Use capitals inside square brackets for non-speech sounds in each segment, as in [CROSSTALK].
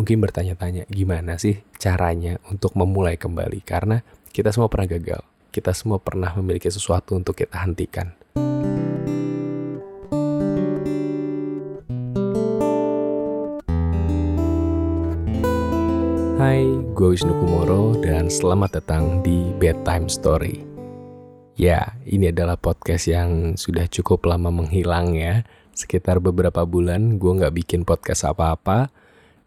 mungkin bertanya-tanya gimana sih caranya untuk memulai kembali karena kita semua pernah gagal. Kita semua pernah memiliki sesuatu untuk kita hentikan. Hai, gue Wisnu Kumoro dan selamat datang di Bedtime Story. Ya, ini adalah podcast yang sudah cukup lama menghilang ya. Sekitar beberapa bulan gue nggak bikin podcast apa-apa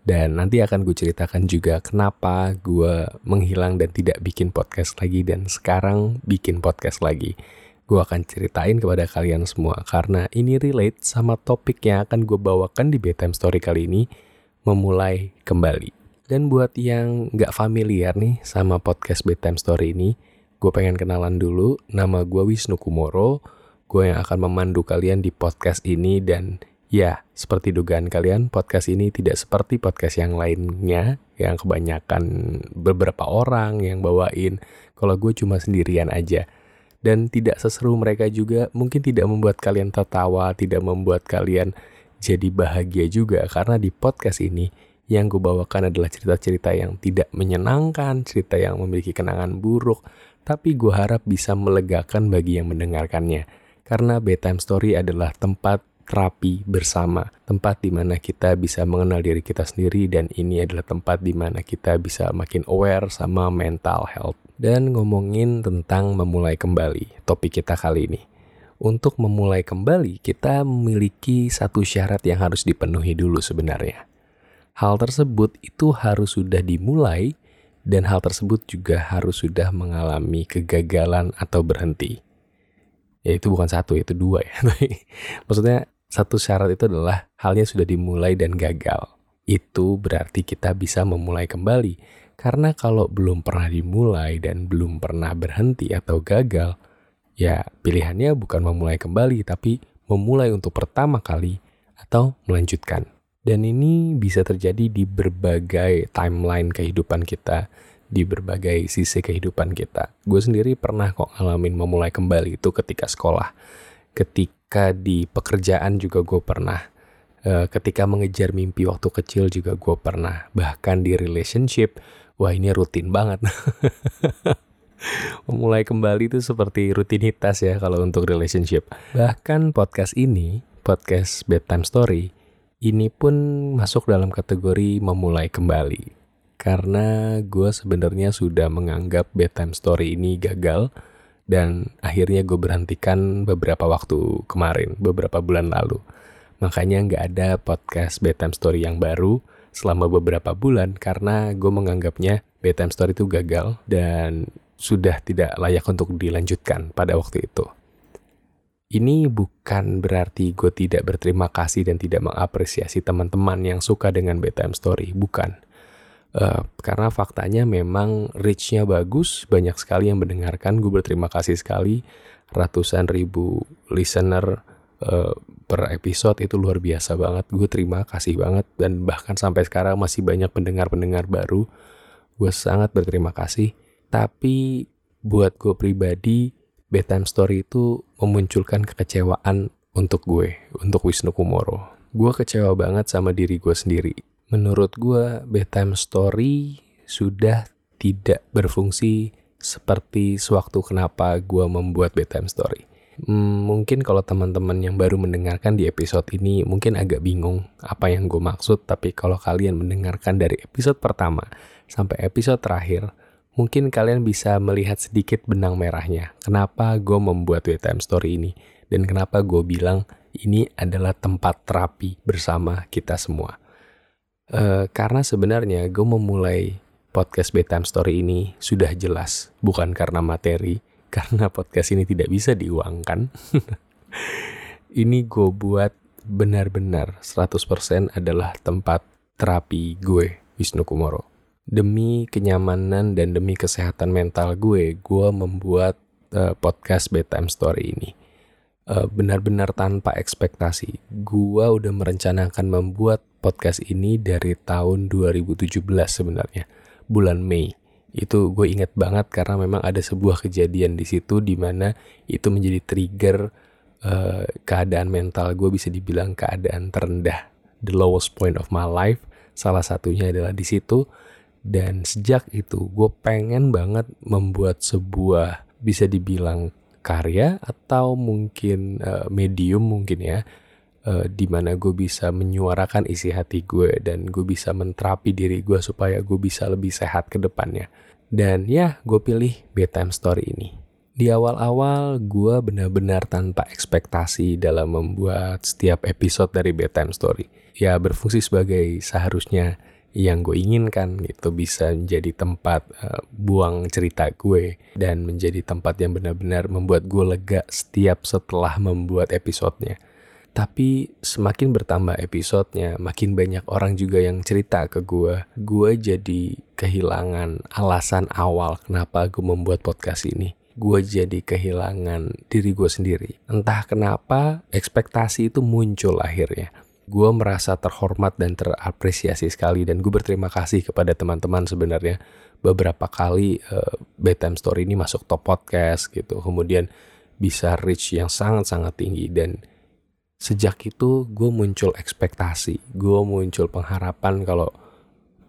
dan nanti akan gue ceritakan juga kenapa gue menghilang dan tidak bikin podcast lagi dan sekarang bikin podcast lagi. Gue akan ceritain kepada kalian semua karena ini relate sama topik yang akan gue bawakan di bedtime story kali ini, memulai kembali. Dan buat yang gak familiar nih sama podcast bedtime story ini, gue pengen kenalan dulu. Nama gue Wisnu Kumoro, gue yang akan memandu kalian di podcast ini dan Ya, seperti dugaan kalian, podcast ini tidak seperti podcast yang lainnya yang kebanyakan beberapa orang yang bawain. Kalau gue cuma sendirian aja. Dan tidak seseru mereka juga, mungkin tidak membuat kalian tertawa, tidak membuat kalian jadi bahagia juga. Karena di podcast ini, yang gue bawakan adalah cerita-cerita yang tidak menyenangkan, cerita yang memiliki kenangan buruk, tapi gue harap bisa melegakan bagi yang mendengarkannya. Karena bedtime story adalah tempat terapi bersama, tempat di mana kita bisa mengenal diri kita sendiri dan ini adalah tempat di mana kita bisa makin aware sama mental health. Dan ngomongin tentang memulai kembali, topik kita kali ini. Untuk memulai kembali, kita memiliki satu syarat yang harus dipenuhi dulu sebenarnya. Hal tersebut itu harus sudah dimulai dan hal tersebut juga harus sudah mengalami kegagalan atau berhenti ya itu bukan satu itu dua ya [LAUGHS] maksudnya satu syarat itu adalah halnya sudah dimulai dan gagal. Itu berarti kita bisa memulai kembali. Karena kalau belum pernah dimulai dan belum pernah berhenti atau gagal, ya pilihannya bukan memulai kembali, tapi memulai untuk pertama kali atau melanjutkan. Dan ini bisa terjadi di berbagai timeline kehidupan kita, di berbagai sisi kehidupan kita. Gue sendiri pernah kok ngalamin memulai kembali itu ketika sekolah. Ketika ketika di pekerjaan juga gue pernah. Uh, ketika mengejar mimpi waktu kecil juga gue pernah. Bahkan di relationship, wah ini rutin banget. [LAUGHS] Memulai kembali itu seperti rutinitas ya kalau untuk relationship. Bahkan podcast ini, podcast bedtime story, ini pun masuk dalam kategori memulai kembali. Karena gue sebenarnya sudah menganggap bedtime story ini gagal dan akhirnya gue berhentikan beberapa waktu kemarin, beberapa bulan lalu. Makanya nggak ada podcast bedtime story yang baru selama beberapa bulan karena gue menganggapnya bedtime story itu gagal dan sudah tidak layak untuk dilanjutkan pada waktu itu. Ini bukan berarti gue tidak berterima kasih dan tidak mengapresiasi teman-teman yang suka dengan bedtime story, bukan Uh, karena faktanya memang reach-nya bagus, banyak sekali yang mendengarkan. Gue berterima kasih sekali, ratusan ribu listener uh, per episode itu luar biasa banget. Gue terima kasih banget dan bahkan sampai sekarang masih banyak pendengar-pendengar baru. Gue sangat berterima kasih. Tapi buat gue pribadi, bedtime story itu memunculkan kekecewaan untuk gue, untuk Wisnu Kumoro. Gue kecewa banget sama diri gue sendiri menurut gue bedtime story sudah tidak berfungsi seperti sewaktu kenapa gue membuat bedtime story. Hmm, mungkin kalau teman-teman yang baru mendengarkan di episode ini mungkin agak bingung apa yang gue maksud, tapi kalau kalian mendengarkan dari episode pertama sampai episode terakhir, mungkin kalian bisa melihat sedikit benang merahnya. Kenapa gue membuat bedtime story ini dan kenapa gue bilang ini adalah tempat terapi bersama kita semua. Uh, karena sebenarnya gue memulai podcast bedtime story ini sudah jelas, bukan karena materi, [LAUGHS] karena podcast ini tidak bisa diuangkan. [LAUGHS] ini gue buat benar-benar 100% adalah tempat terapi gue, Wisnu Kumoro. Demi kenyamanan dan demi kesehatan mental gue, gue membuat uh, podcast bedtime story ini. Uh, benar-benar tanpa ekspektasi. Gue udah merencanakan membuat podcast ini dari tahun 2017 sebenarnya, bulan Mei. Itu gue inget banget karena memang ada sebuah kejadian di situ di mana itu menjadi trigger uh, keadaan mental gue bisa dibilang keadaan terendah, the lowest point of my life Salah satunya adalah di situ. Dan sejak itu gue pengen banget membuat sebuah bisa dibilang karya atau mungkin uh, medium mungkin ya uh, di mana gue bisa menyuarakan isi hati gue dan gue bisa menterapi diri gue supaya gue bisa lebih sehat ke depannya. Dan ya, gue pilih bedtime story ini. Di awal-awal, gue benar-benar tanpa ekspektasi dalam membuat setiap episode dari bedtime story. Ya, berfungsi sebagai seharusnya yang gue inginkan gitu bisa menjadi tempat uh, buang cerita gue dan menjadi tempat yang benar-benar membuat gue lega setiap setelah membuat episodenya. Tapi semakin bertambah episodenya, makin banyak orang juga yang cerita ke gue. Gue jadi kehilangan alasan awal kenapa gue membuat podcast ini. Gue jadi kehilangan diri gue sendiri. Entah kenapa ekspektasi itu muncul akhirnya. Gue merasa terhormat dan terapresiasi sekali dan gue berterima kasih kepada teman-teman sebenarnya beberapa kali uh, bedtime story ini masuk top podcast gitu. Kemudian bisa reach yang sangat-sangat tinggi dan sejak itu gue muncul ekspektasi, gue muncul pengharapan kalau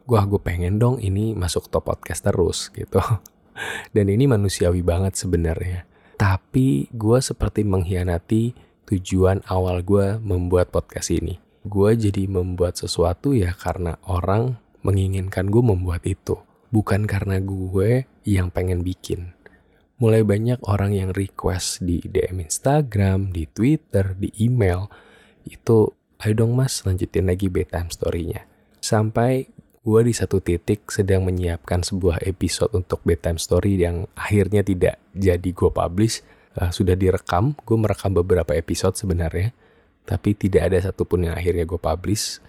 gue gue pengen dong ini masuk top podcast terus gitu. [LAUGHS] Dan ini manusiawi banget sebenarnya. Tapi gue seperti mengkhianati tujuan awal gue membuat podcast ini. Gue jadi membuat sesuatu ya karena orang menginginkan gue membuat itu. Bukan karena gue yang pengen bikin mulai banyak orang yang request di DM Instagram, di Twitter, di email. Itu, ayo dong mas lanjutin lagi bedtime story-nya. Sampai gue di satu titik sedang menyiapkan sebuah episode untuk bedtime story yang akhirnya tidak jadi gue publish. Uh, sudah direkam, gue merekam beberapa episode sebenarnya. Tapi tidak ada satupun yang akhirnya gue publish.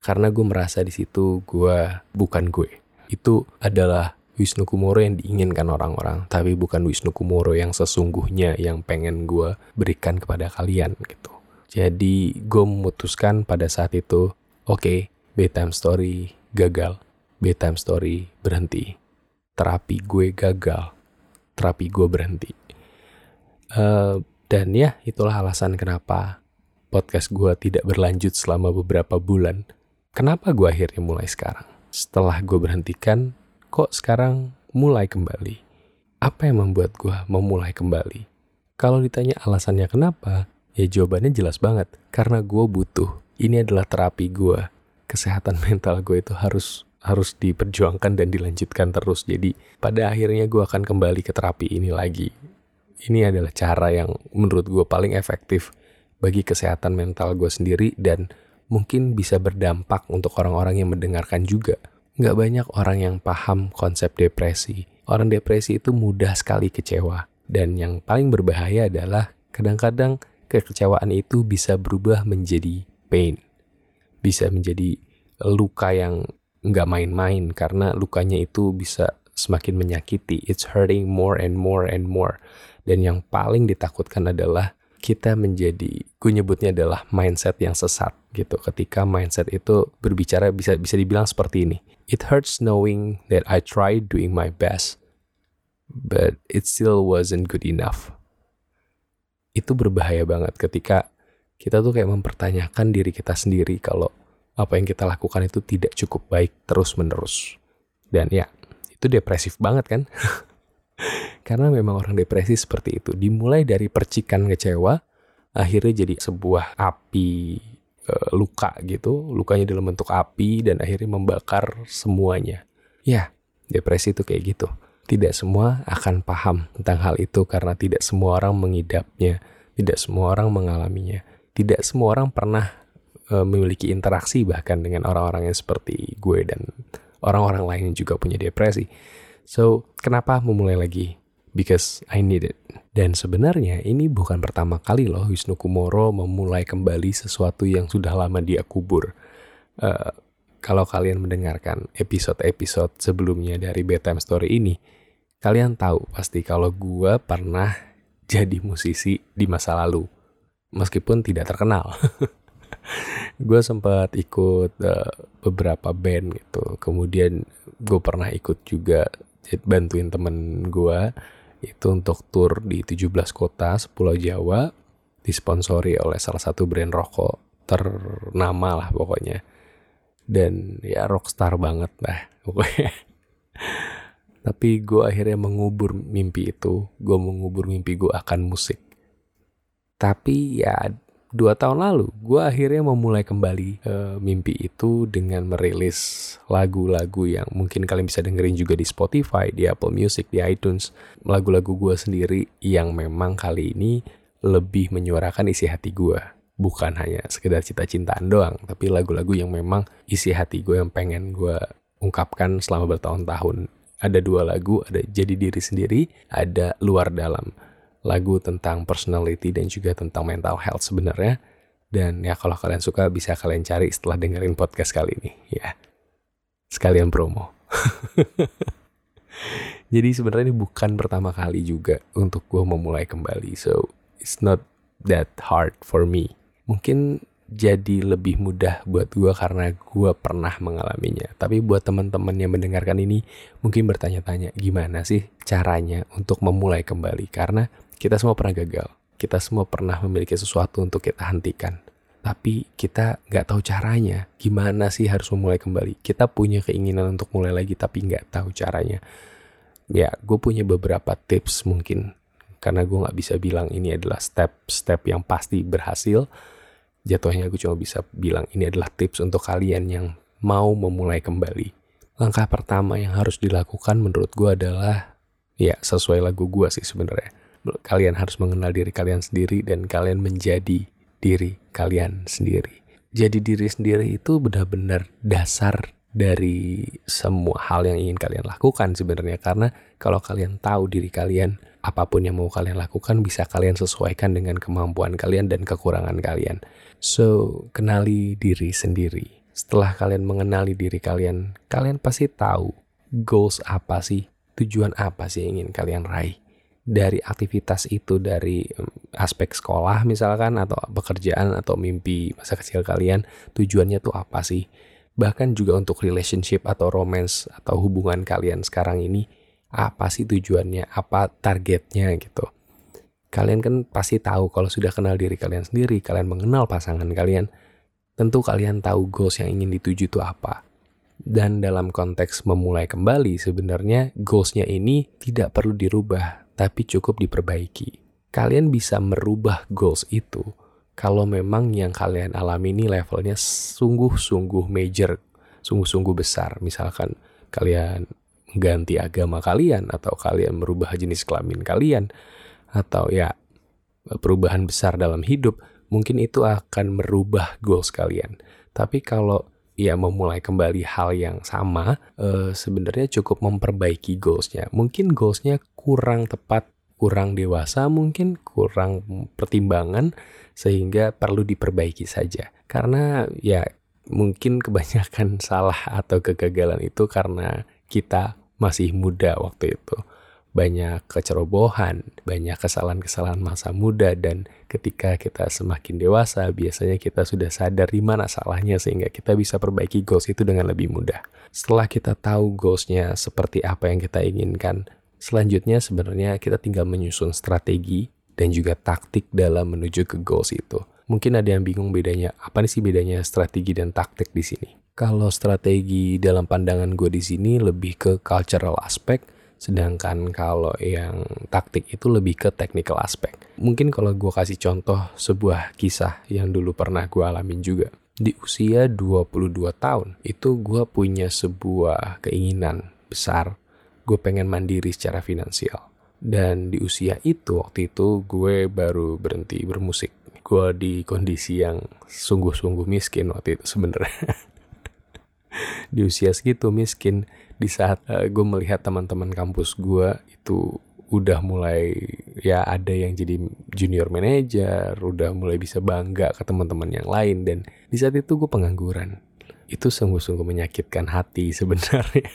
Karena gue merasa di situ gue bukan gue. Itu adalah Wisnu Kumoro yang diinginkan orang-orang, tapi bukan Wisnu Kumoro yang sesungguhnya yang pengen gue berikan kepada kalian gitu. Jadi gue memutuskan pada saat itu, oke, okay, bedtime story gagal, bedtime story berhenti, terapi gue gagal, terapi gue berhenti. Uh, dan ya itulah alasan kenapa podcast gue tidak berlanjut selama beberapa bulan. Kenapa gue akhirnya mulai sekarang? Setelah gue berhentikan, kok sekarang mulai kembali? Apa yang membuat gue memulai kembali? Kalau ditanya alasannya kenapa, ya jawabannya jelas banget. Karena gue butuh. Ini adalah terapi gue. Kesehatan [LAUGHS] mental gue itu harus harus diperjuangkan dan dilanjutkan terus. Jadi pada akhirnya gue akan kembali ke terapi ini lagi. Ini adalah cara yang menurut gue paling efektif bagi kesehatan mental gue sendiri dan mungkin bisa berdampak untuk orang-orang yang mendengarkan juga nggak banyak orang yang paham konsep depresi. Orang depresi itu mudah sekali kecewa. Dan yang paling berbahaya adalah kadang-kadang kekecewaan itu bisa berubah menjadi pain. Bisa menjadi luka yang nggak main-main karena lukanya itu bisa semakin menyakiti. It's hurting more and more and more. Dan yang paling ditakutkan adalah kita menjadi, gue nyebutnya adalah mindset yang sesat gitu. Ketika mindset itu berbicara bisa bisa dibilang seperti ini. It hurts knowing that I tried doing my best, but it still wasn't good enough. Itu berbahaya banget ketika kita tuh kayak mempertanyakan diri kita sendiri kalau apa yang kita lakukan itu tidak cukup baik terus menerus. Dan ya, itu depresif banget kan? [LAUGHS] Karena memang orang depresi seperti itu. Dimulai dari percikan kecewa, akhirnya jadi sebuah api e, luka gitu. Lukanya dalam bentuk api dan akhirnya membakar semuanya. Ya, depresi itu kayak gitu. Tidak semua akan paham tentang hal itu karena tidak semua orang mengidapnya. Tidak semua orang mengalaminya. Tidak semua orang pernah e, memiliki interaksi bahkan dengan orang-orang yang seperti gue dan orang-orang lain yang juga punya depresi. So, kenapa memulai lagi? Because I need it. Dan sebenarnya ini bukan pertama kali loh Wisnu Kumoro memulai kembali sesuatu yang sudah lama dia kubur. Uh, kalau kalian mendengarkan episode-episode sebelumnya dari Bedtime Story ini, kalian tahu pasti kalau gue pernah jadi musisi di masa lalu. Meskipun tidak terkenal. [LAUGHS] gue sempat ikut uh, beberapa band gitu. Kemudian gue pernah ikut juga bantuin temen gue itu untuk tour di 17 kota sepulau Jawa disponsori oleh salah satu brand rokok ternama lah pokoknya. Dan ya rockstar banget lah pokoknya. [LAUGHS] Tapi gue akhirnya mengubur mimpi itu. Gue mengubur mimpi gue akan musik. Tapi ya dua tahun lalu gue akhirnya memulai kembali uh, mimpi itu dengan merilis lagu-lagu yang mungkin kalian bisa dengerin juga di Spotify, di Apple Music, di iTunes. Lagu-lagu gue sendiri yang memang kali ini lebih menyuarakan isi hati gue. Bukan hanya sekedar cita-cintaan doang, tapi lagu-lagu yang memang isi hati gue yang pengen gue ungkapkan selama bertahun-tahun. Ada dua lagu, ada Jadi Diri Sendiri, ada Luar Dalam lagu tentang personality dan juga tentang mental health sebenarnya. Dan ya kalau kalian suka bisa kalian cari setelah dengerin podcast kali ini ya. Sekalian promo. [LAUGHS] Jadi sebenarnya ini bukan pertama kali juga untuk gue memulai kembali. So it's not that hard for me. Mungkin jadi lebih mudah buat gue karena gue pernah mengalaminya. Tapi buat teman-teman yang mendengarkan ini mungkin bertanya-tanya gimana sih caranya untuk memulai kembali. Karena kita semua pernah gagal. Kita semua pernah memiliki sesuatu untuk kita hentikan. Tapi kita nggak tahu caranya. Gimana sih harus memulai kembali? Kita punya keinginan untuk mulai lagi tapi nggak tahu caranya. Ya, gue punya beberapa tips mungkin. Karena gue nggak bisa bilang ini adalah step-step yang pasti berhasil. Jatuhnya gue cuma bisa bilang ini adalah tips untuk kalian yang mau memulai kembali. Langkah pertama yang harus dilakukan menurut gue adalah ya sesuai lagu gue sih sebenarnya kalian harus mengenal diri kalian sendiri dan kalian menjadi diri kalian sendiri. Jadi diri sendiri itu benar-benar dasar dari semua hal yang ingin kalian lakukan sebenarnya karena kalau kalian tahu diri kalian apa pun yang mau kalian lakukan bisa kalian sesuaikan dengan kemampuan kalian dan kekurangan kalian. So, kenali diri sendiri. Setelah kalian mengenali diri kalian, kalian pasti tahu goals apa sih, tujuan apa sih yang ingin kalian raih dari aktivitas itu dari aspek sekolah misalkan atau pekerjaan atau mimpi masa kecil kalian tujuannya tuh apa sih? Bahkan juga untuk relationship atau romance atau hubungan kalian sekarang ini apa sih tujuannya? Apa targetnya gitu? Kalian kan pasti tahu kalau sudah kenal diri kalian sendiri kalian mengenal pasangan kalian. Tentu kalian tahu goals yang ingin dituju itu apa dan dalam konteks memulai kembali sebenarnya goalsnya ini tidak perlu dirubah tapi cukup diperbaiki. Kalian bisa merubah goals itu kalau memang yang kalian alami ini levelnya sungguh-sungguh major, sungguh-sungguh besar. Misalkan kalian ganti agama kalian atau kalian merubah jenis kelamin kalian atau ya perubahan besar dalam hidup, mungkin itu akan merubah goals kalian. Tapi kalau ya memulai kembali hal yang sama, eh, sebenarnya cukup memperbaiki goalsnya. Mungkin goalsnya kurang tepat, kurang dewasa, mungkin kurang pertimbangan, sehingga perlu diperbaiki saja. Karena ya mungkin kebanyakan [LAUGHS] salah atau kegagalan itu karena kita masih muda waktu itu. Banyak kecerobohan, banyak kesalahan-kesalahan masa muda dan ketika kita semakin dewasa biasanya kita sudah sadar di mana salahnya sehingga kita bisa perbaiki goals itu dengan lebih mudah. Setelah kita tahu goalsnya seperti apa yang kita inginkan, Selanjutnya sebenarnya kita tinggal menyusun strategi dan juga taktik dalam menuju ke goals itu. Mungkin ada yang bingung bedanya, apa sih bedanya strategi dan taktik di sini? Kalau strategi dalam pandangan gue di sini lebih ke cultural aspect, sedangkan kalau yang taktik itu lebih ke technical aspect. Mungkin kalau gue kasih contoh sebuah kisah yang dulu pernah gue alamin juga. Di usia 22 tahun, itu gue punya sebuah keinginan besar gue pengen mandiri secara finansial. Dan di usia itu, waktu itu gue baru berhenti bermusik. Gue di kondisi yang sungguh-sungguh miskin waktu itu sebenarnya. [LAUGHS] di usia segitu miskin, di saat uh, gue melihat teman-teman kampus gue itu udah mulai ya ada yang jadi junior manager, udah mulai bisa bangga ke teman-teman yang lain dan di saat itu gue pengangguran. Itu sungguh-sungguh menyakitkan hati [LAUGHS] sebenarnya.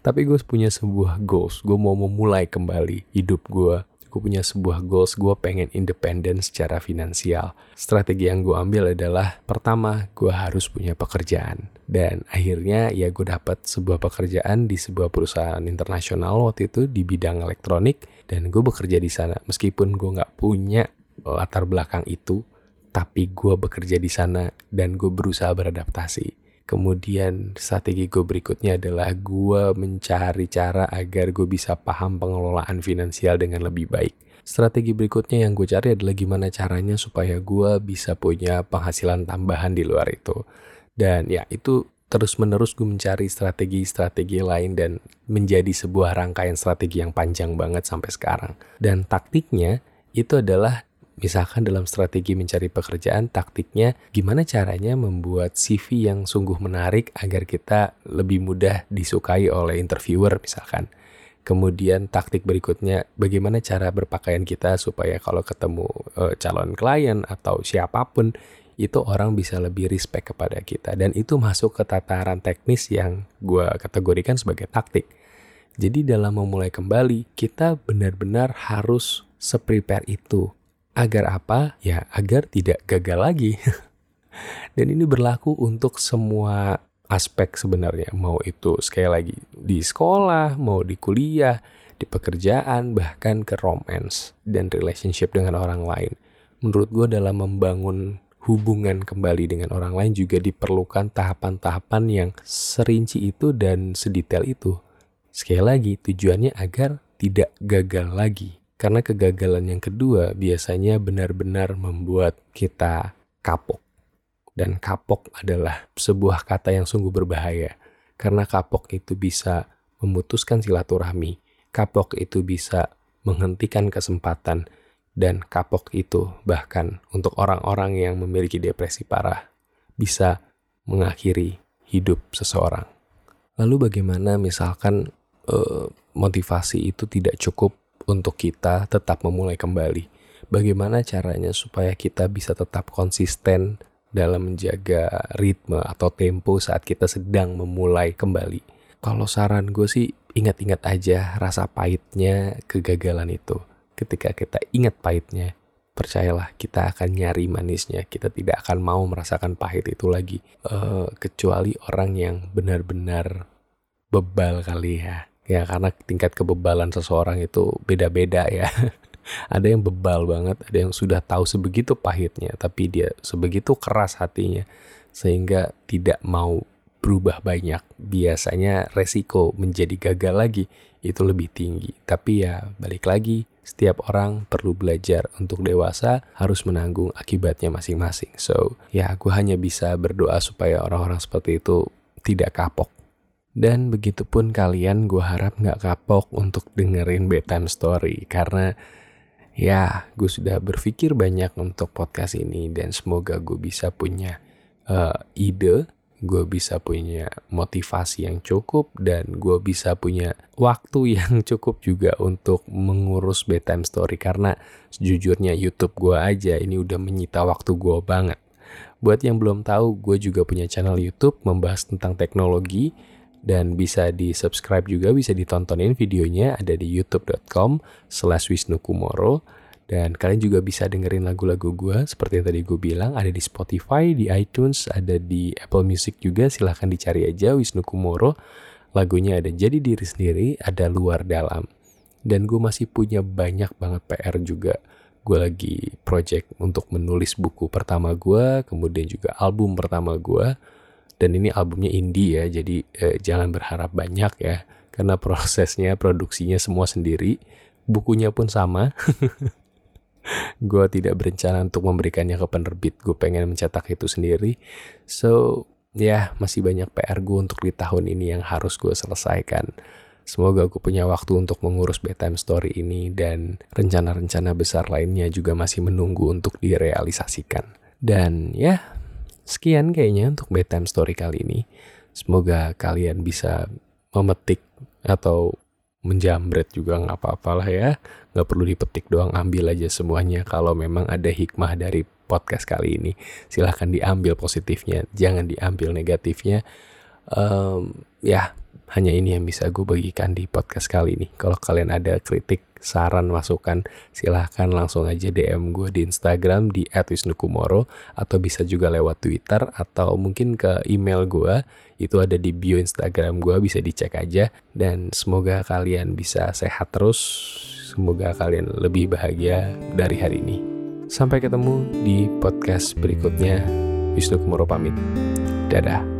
Tapi gue punya sebuah goals. Gue mau memulai kembali hidup gue. Gue punya sebuah goals. Gue pengen independen secara finansial. Strategi yang gue ambil adalah pertama gue harus punya pekerjaan. Dan akhirnya ya gue dapat sebuah pekerjaan di sebuah perusahaan internasional waktu itu di bidang elektronik. Dan gue bekerja di sana. Meskipun gue nggak punya latar belakang itu, tapi gue bekerja di sana dan gue berusaha beradaptasi Kemudian strategi gue berikutnya adalah gue mencari cara agar gue bisa paham pengelolaan finansial dengan lebih baik. Strategi berikutnya yang gue cari adalah gimana caranya supaya gue bisa punya penghasilan tambahan di luar itu. Dan ya itu terus-menerus gue mencari strategi-strategi lain dan menjadi sebuah rangkaian strategi yang panjang banget sampai sekarang. Dan taktiknya itu adalah Misalkan dalam strategi mencari pekerjaan, taktiknya gimana caranya membuat CV yang sungguh menarik agar kita lebih mudah disukai oleh interviewer misalkan. Kemudian taktik berikutnya bagaimana cara berpakaian kita supaya kalau ketemu e, calon klien atau siapa pun itu orang bisa lebih respect kepada kita dan itu masuk ke tataran teknis yang gue kategorikan sebagai taktik. Jadi dalam memulai kembali kita benar-benar harus seprepare itu Agar apa? Ya, agar tidak gagal lagi. [LAUGHS] Dan ini berlaku untuk semua aspek sebenarnya. Mau itu sekali lagi di sekolah, mau di kuliah, di pekerjaan, bahkan ke romance dan relationship dengan orang lain. Menurut gue dalam membangun hubungan kembali dengan orang lain juga diperlukan tahapan-tahapan yang serinci itu dan sedetail itu. Sekali lagi, tujuannya agar tidak gagal lagi. Karena kegagalan yang kedua biasanya benar-benar membuat kita kapok. Dan kapok adalah sebuah kata yang sungguh berbahaya. Karena kapok itu bisa memutuskan silaturahmi. Kapok itu bisa menghentikan kesempatan. Dan kapok itu bahkan untuk orang-orang yang memiliki depresi parah bisa mengakhiri hidup seseorang. Lalu bagaimana misalkan eh, motivasi itu tidak cukup untuk kita tetap memulai kembali. Bagaimana caranya supaya kita bisa tetap konsisten dalam menjaga ritme atau tempo saat kita sedang memulai kembali. Kalau saran gue sih ingat-ingat aja rasa pahitnya kegagalan itu. Ketika kita ingat pahitnya, percayalah kita akan nyari manisnya. Kita tidak akan mau merasakan pahit itu lagi. Uh, kecuali orang yang benar-benar bebal kali ya ya karena tingkat kebebalan seseorang itu beda-beda ya. [LAUGHS] Ada yang bebal banget ada yang sudah tahu sebegitu pahitnya tapi dia sebegitu keras hatinya sehingga tidak mau berubah banyak. Biasanya resiko menjadi gagal lagi itu lebih tinggi. Tapi ya balik lagi setiap orang perlu belajar untuk dewasa harus menanggung akibatnya masing-masing. So ya aku hanya bisa berdoa supaya orang-orang seperti itu tidak kapok dan begitupun kalian gue harap nggak kapok untuk dengerin bedtime story karena ya gue sudah berpikir banyak untuk podcast ini dan semoga gue bisa punya uh, ide, gue bisa punya motivasi yang cukup dan gue bisa punya waktu [LAUGHS] yang cukup juga untuk mengurus bedtime story karena sejujurnya YouTube gue aja ini udah menyita waktu gue banget. Buat yang belum tahu, gue juga punya channel YouTube membahas tentang teknologi dan bisa di subscribe juga bisa ditontonin videonya ada di youtube.com slash wisnukumoro. Dan kalian juga bisa dengerin lagu-lagu gue seperti yang tadi gue bilang ada di Spotify, di iTunes, ada di Apple Music juga silahkan dicari aja Wisnu Kumoro lagunya ada jadi diri sendiri ada luar dalam. Dan gue masih punya banyak banget PR juga. Gue lagi project untuk menulis buku pertama gue kemudian juga album pertama gue dan ini albumnya indie ya jadi eh, jangan berharap banyak ya karena prosesnya produksinya semua sendiri bukunya pun sama. [LAUGHS] Gue tidak berencana untuk memberikannya ke penerbit gue pengen mencetak itu sendiri. So ya masih banyak PR gue untuk di tahun ini yang harus gue selesaikan. Semoga gue punya waktu untuk mengurus bedtime story ini dan rencana-rencana besar lainnya juga masih menunggu untuk direalisasikan. Dan ya, Sekian kayaknya untuk bedtime story kali ini. Semoga kalian bisa memetik atau menjambret juga nggak apa-apa lah ya. Nggak perlu dipetik doang, ambil aja semuanya. Kalau memang ada hikmah dari podcast kali ini, silahkan diambil positifnya, jangan diambil negatifnya. Um, ya, hanya ini yang bisa gue bagikan di podcast kali ini. Kalau kalian ada kritik saran, masukan, silahkan langsung aja DM gue di Instagram di @wisnukumoro atau bisa juga lewat Twitter atau mungkin ke email gue itu ada di bio Instagram gue bisa dicek aja. Dan semoga kalian bisa sehat terus. Semoga kalian lebih bahagia dari hari ini. Sampai ketemu di podcast berikutnya. Wisnu Kumoro pamit. Dadah